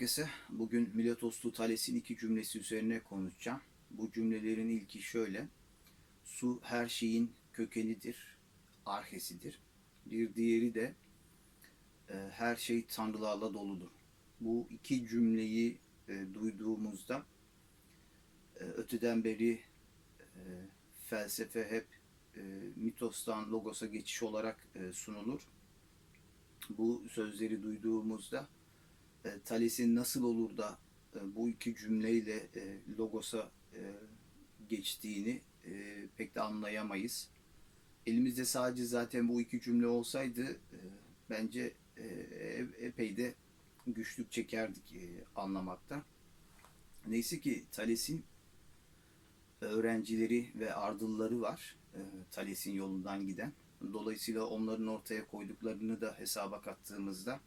herkese. Bugün Miletoslu Thales'in iki cümlesi üzerine konuşacağım. Bu cümlelerin ilki şöyle. Su her şeyin kökenidir, arhesidir. Bir diğeri de e, her şey tanrılarla doludur. Bu iki cümleyi e, duyduğumuzda e, öteden beri e, felsefe hep e, mitostan logosa geçiş olarak e, sunulur. Bu sözleri duyduğumuzda e, Thales'in nasıl olur da e, bu iki cümleyle e, logosa e, geçtiğini e, pek de anlayamayız. Elimizde sadece zaten bu iki cümle olsaydı e, bence e, e- epey de güçlük çekerdik e, anlamakta. Neyse ki Thales'in öğrencileri ve ardılları var. E, Thales'in yolundan giden. Dolayısıyla onların ortaya koyduklarını da hesaba kattığımızda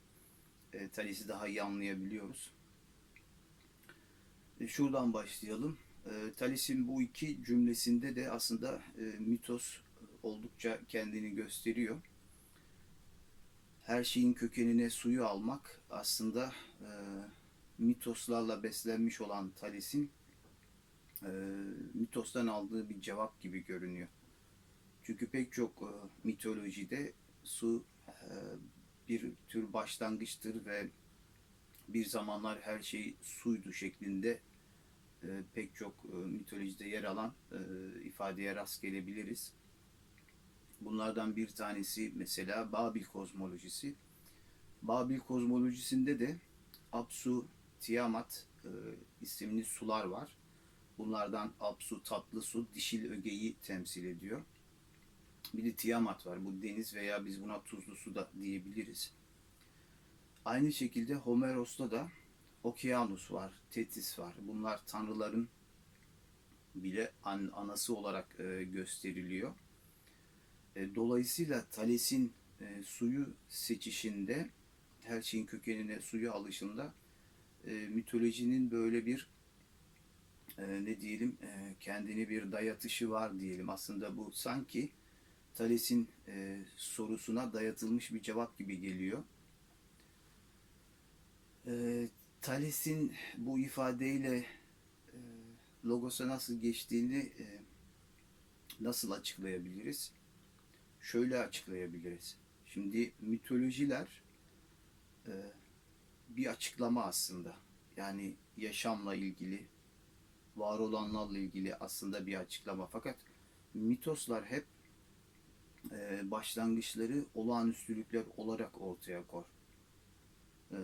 e, Thales'i daha iyi anlayabiliyoruz. E, şuradan başlayalım. E, Thales'in bu iki cümlesinde de aslında e, mitos oldukça kendini gösteriyor. Her şeyin kökenine suyu almak aslında e, mitoslarla beslenmiş olan Thales'in e, mitostan aldığı bir cevap gibi görünüyor. Çünkü pek çok e, mitolojide su e, bir tür başlangıçtır ve bir zamanlar her şey suydu şeklinde e, pek çok e, mitolojide yer alan e, ifadeye rast gelebiliriz. Bunlardan bir tanesi mesela Babil kozmolojisi. Babil kozmolojisinde de Apsu, Tiamat e, isimli sular var. Bunlardan Apsu tatlı su, dişil ögeyi temsil ediyor. Bir de Tiamat var. Bu deniz veya biz buna tuzlu su da diyebiliriz. Aynı şekilde Homeros'ta da Okeanus var, Tetis var. Bunlar tanrıların bile an- anası olarak e, gösteriliyor. E, dolayısıyla Thales'in e, suyu seçişinde, her şeyin kökenine suyu alışında e, mitolojinin böyle bir e, ne diyelim e, kendini bir dayatışı var diyelim. Aslında bu sanki Thales'in e, sorusuna dayatılmış bir cevap gibi geliyor. E, Thales'in bu ifadeyle e, logosa nasıl geçtiğini e, nasıl açıklayabiliriz? Şöyle açıklayabiliriz. Şimdi mitolojiler e, bir açıklama aslında. Yani yaşamla ilgili, var olanlarla ilgili aslında bir açıklama. Fakat mitoslar hep e, başlangıçları olağanüstülükler olarak ortaya koy. E,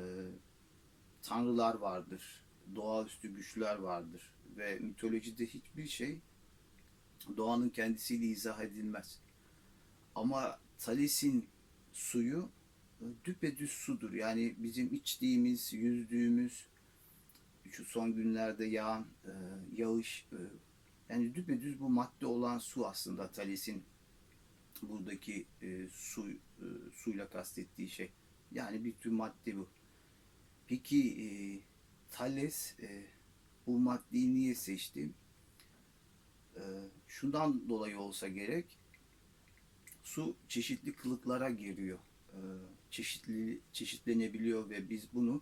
tanrılar vardır, doğaüstü güçler vardır ve mitolojide hiçbir şey doğanın kendisiyle izah edilmez. Ama Thales'in suyu e, düpedüz sudur. Yani bizim içtiğimiz, yüzdüğümüz, şu son günlerde yağan e, yağış, e, yani düpedüz bu madde olan su aslında Thales'in buradaki e, su e, suyla kastettiği şey. Yani bir tür madde bu. Peki e, Thales e, bu maddeyi niye seçti? E, şundan dolayı olsa gerek. Su çeşitli kılıklara giriyor. E, çeşitli çeşitlenebiliyor ve biz bunu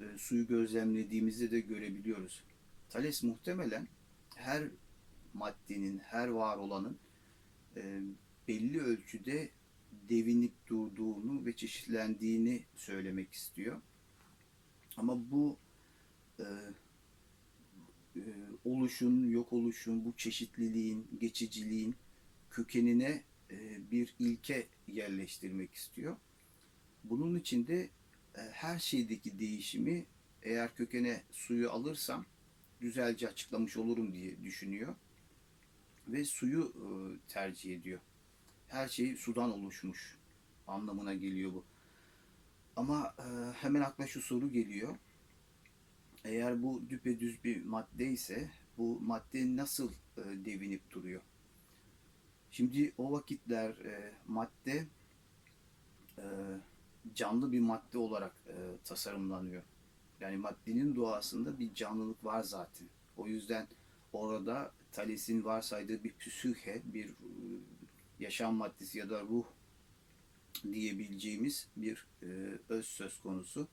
e, suyu gözlemlediğimizde de görebiliyoruz. Thales muhtemelen her maddenin, her var olanın e, belli ölçüde devinip durduğunu ve çeşitlendiğini söylemek istiyor. Ama bu e, e, oluşun, yok oluşun, bu çeşitliliğin, geçiciliğin kökenine e, bir ilke yerleştirmek istiyor. Bunun için de e, her şeydeki değişimi eğer kökene suyu alırsam güzelce açıklamış olurum diye düşünüyor ve suyu e, tercih ediyor. Her şey sudan oluşmuş anlamına geliyor bu. Ama e, hemen akla şu soru geliyor. Eğer bu düpedüz bir madde ise bu madde nasıl e, devinip duruyor? Şimdi o vakitler e, madde e, canlı bir madde olarak e, tasarımlanıyor. Yani maddenin doğasında bir canlılık var zaten. O yüzden orada Thales'in varsaydığı bir psühe, bir yaşam maddesi ya da ruh diyebileceğimiz bir e, öz söz konusu.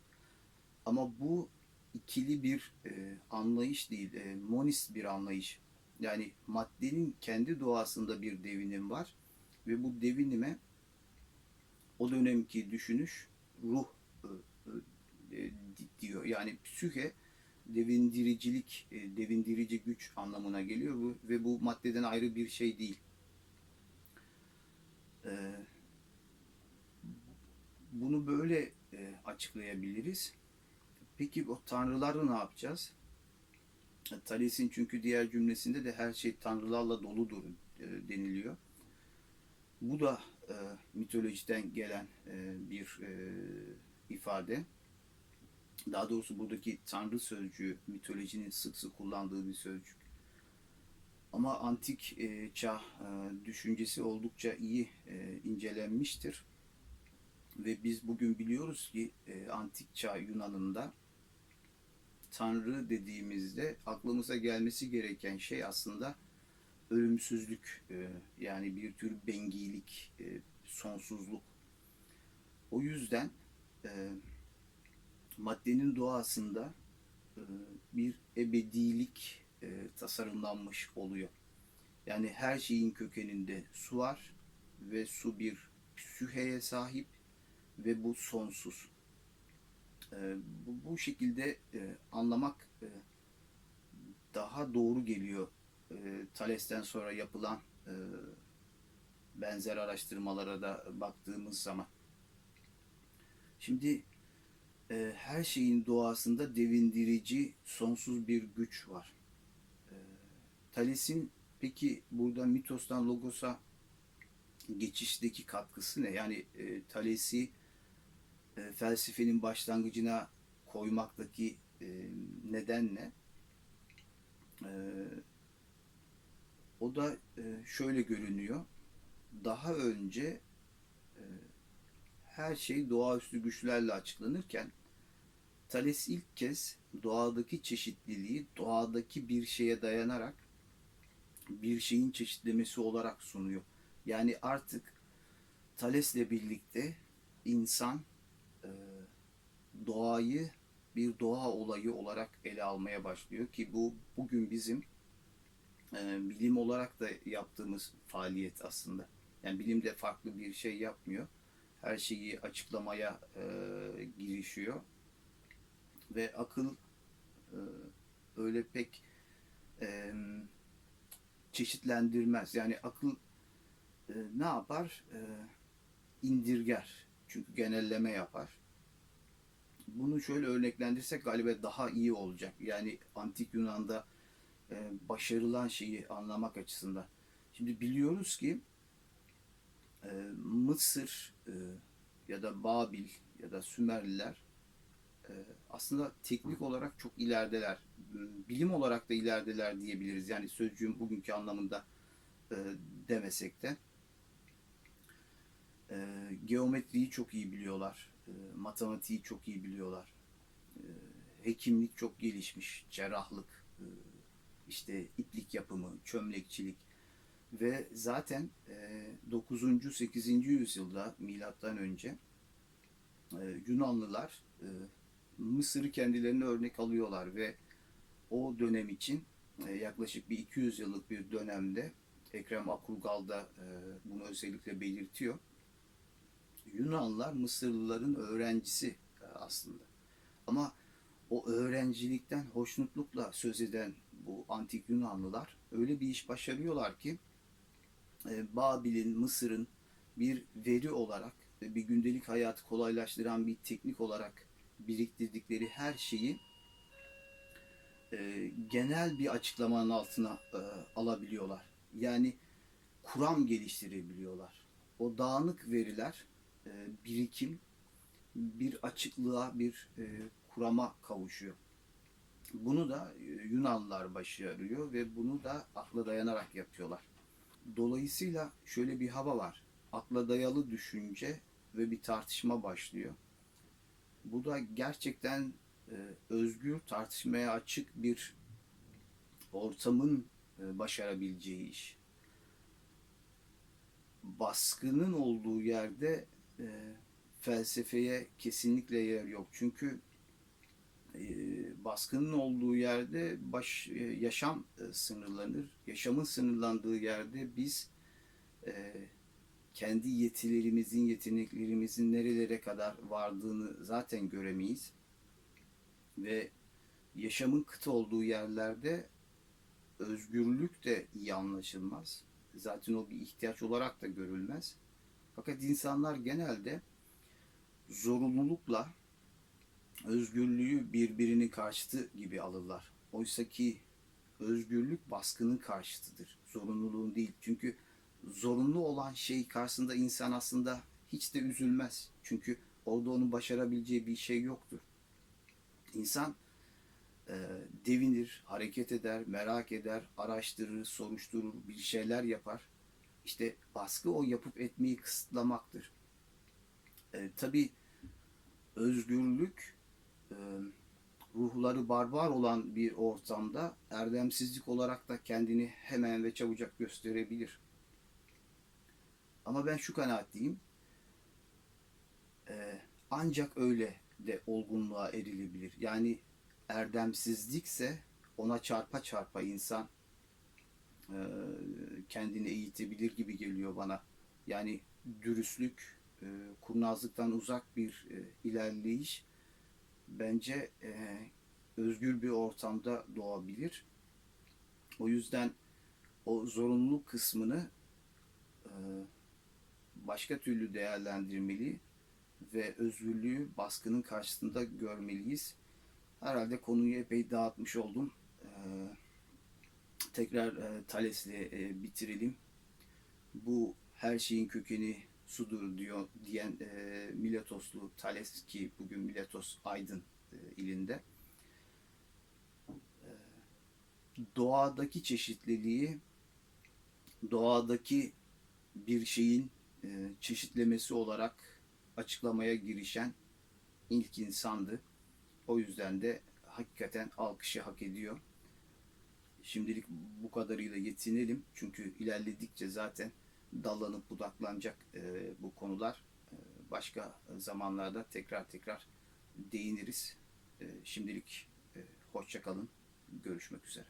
Ama bu ikili bir e, anlayış değil, e, monist bir anlayış. Yani maddenin kendi doğasında bir devinim var ve bu devinime o dönemki düşünüş ruh e, e, e, diyor. Yani psühe devindiricilik, e, devindirici güç anlamına geliyor bu, ve bu maddeden ayrı bir şey değil. E, bunu böyle e, açıklayabiliriz. Peki o tanrıları ne yapacağız? E, Thales'in çünkü diğer cümlesinde de her şey tanrılarla doludur e, deniliyor. Bu da e, mitolojiden gelen e, bir e, ifade. Daha doğrusu buradaki tanrı sözcüğü mitolojinin sık sık kullandığı bir sözcük. Ama antik e, çağ e, düşüncesi oldukça iyi e, incelenmiştir. Ve biz bugün biliyoruz ki e, antik çağ Yunan'ında tanrı dediğimizde aklımıza gelmesi gereken şey aslında ölümsüzlük e, yani bir tür bengilik, e, sonsuzluk. O yüzden e, maddenin doğasında e, bir ebedilik e, tasarımlanmış oluyor. Yani her şeyin kökeninde su var ve su bir psüheye sahip ve bu sonsuz. E, bu, bu şekilde e, anlamak e, daha doğru geliyor e, Thales'ten sonra yapılan e, benzer araştırmalara da baktığımız zaman. Şimdi e, her şeyin doğasında devindirici sonsuz bir güç var. Thales'in peki burada mitostan logosa geçişteki katkısı ne? Yani e, Thales'i e, felsefenin başlangıcına koymaktaki e, neden ne? E, o da e, şöyle görünüyor. Daha önce e, her şey doğaüstü güçlerle açıklanırken Thales ilk kez doğadaki çeşitliliği doğadaki bir şeye dayanarak bir şeyin çeşitlemesi olarak sunuyor. Yani artık Thales'le birlikte insan e, doğayı bir doğa olayı olarak ele almaya başlıyor ki bu bugün bizim e, bilim olarak da yaptığımız faaliyet aslında. Yani bilim de farklı bir şey yapmıyor. Her şeyi açıklamaya e, girişiyor. Ve akıl e, öyle pek e, çeşitlendirmez. Yani akıl e, ne yapar? E, indirger. Çünkü genelleme yapar. Bunu şöyle örneklendirsek galiba daha iyi olacak. Yani antik Yunan'da e, başarılan şeyi anlamak açısından. Şimdi biliyoruz ki e, Mısır e, ya da Babil ya da Sümerliler e, aslında teknik olarak çok ilerideler. Bilim olarak da ilerideler diyebiliriz. Yani sözcüğün bugünkü anlamında e, demesek de. E, geometriyi çok iyi biliyorlar. E, matematiği çok iyi biliyorlar. Hekimlik çok gelişmiş. Cerrahlık, işte iplik yapımı, çömlekçilik ve zaten e, 9. 8. yüzyılda milattan önce Yunanlılar Mısır'ı kendilerine örnek alıyorlar ve o dönem için e, yaklaşık bir 200 yıllık bir dönemde Ekrem Akurgal da e, bunu özellikle belirtiyor. Yunanlılar Mısırlıların öğrencisi e, aslında. Ama o öğrencilikten hoşnutlukla söz eden bu antik Yunanlılar öyle bir iş başarıyorlar ki e, Babil'in, Mısır'ın bir veri olarak bir gündelik hayatı kolaylaştıran bir teknik olarak biriktirdikleri her şeyi e, genel bir açıklamanın altına e, alabiliyorlar. Yani kuram geliştirebiliyorlar. O dağınık veriler, e, birikim bir açıklığa, bir e, kurama kavuşuyor. Bunu da e, Yunanlılar başarıyor ve bunu da akla dayanarak yapıyorlar. Dolayısıyla şöyle bir hava var. Akla dayalı düşünce ve bir tartışma başlıyor. Bu da gerçekten özgür, tartışmaya açık bir ortamın e, başarabileceği iş. Baskının olduğu yerde e, felsefeye kesinlikle yer yok. Çünkü e, e, baskının olduğu yerde baş e, yaşam e, sınırlanır. Yaşamın sınırlandığı yerde biz e, kendi yetilerimizin, yeteneklerimizin nerelere kadar vardığını zaten göremeyiz. Ve yaşamın kıt olduğu yerlerde özgürlük de iyi anlaşılmaz. Zaten o bir ihtiyaç olarak da görülmez. Fakat insanlar genelde zorunlulukla özgürlüğü birbirinin karşıtı gibi alırlar. Oysa ki özgürlük baskının karşıtıdır. Zorunluluğun değil. Çünkü zorunlu olan şey karşısında insan aslında hiç de üzülmez. Çünkü orada onun başarabileceği bir şey yoktur. İnsan e, devinir, hareket eder, merak eder, araştırır, soruşturur, bir şeyler yapar. İşte baskı o yapıp etmeyi kısıtlamaktır. E, Tabi özgürlük e, ruhları barbar olan bir ortamda erdemsizlik olarak da kendini hemen ve çabucak gösterebilir. Ama ben şu kanaatteyim. e, ancak öyle de olgunluğa erilebilir. Yani erdemsizlikse ona çarpa çarpa insan e, kendini eğitebilir gibi geliyor bana. Yani dürüstlük, e, kurnazlıktan uzak bir e, ilerleyiş bence e, özgür bir ortamda doğabilir. O yüzden o zorunluluk kısmını e, başka türlü değerlendirmeli ve özgürlüğü baskının karşısında görmeliyiz. Herhalde konuyu epey dağıtmış oldum. E, tekrar e, Thales'le e, bitirelim. Bu her şeyin kökeni sudur diyor diyen e, Miletoslu Thales ki bugün Miletos Aydın e, ilinde. E, doğadaki çeşitliliği doğadaki bir şeyin e, çeşitlemesi olarak açıklamaya girişen ilk insandı. O yüzden de hakikaten alkışı hak ediyor. Şimdilik bu kadarıyla yetinelim. Çünkü ilerledikçe zaten dallanıp budaklanacak e, bu konular. E, başka zamanlarda tekrar tekrar değiniriz. E, şimdilik e, hoşça kalın. Görüşmek üzere.